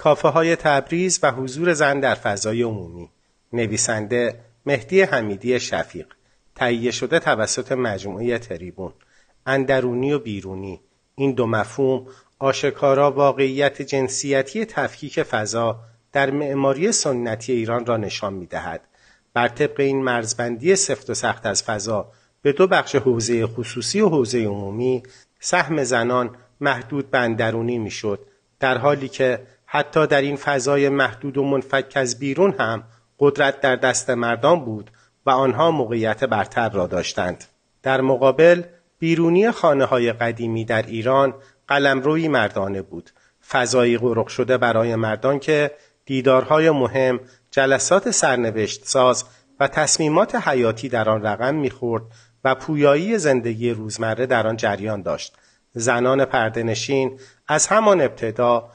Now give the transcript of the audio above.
کافه های تبریز و حضور زن در فضای عمومی. نویسنده مهدی حمیدی شفیق. تهیه شده توسط مجموعه تریبون. اندرونی و بیرونی. این دو مفهوم آشکارا واقعیت جنسیتی تفکیک فضا در معماری سنتی ایران را نشان می دهد. بر طبق این مرزبندی سفت و سخت از فضا به دو بخش حوزه خصوصی و حوزه عمومی سهم زنان محدود به اندرونی می‌شد در حالی که حتی در این فضای محدود و منفک از بیرون هم قدرت در دست مردان بود و آنها موقعیت برتر را داشتند. در مقابل بیرونی خانه های قدیمی در ایران قلمروی مردانه بود. فضایی غرق شده برای مردان که دیدارهای مهم، جلسات سرنوشت ساز و تصمیمات حیاتی در آن رقم می‌خورد و پویایی زندگی روزمره در آن جریان داشت. زنان پردنشین از همان ابتدا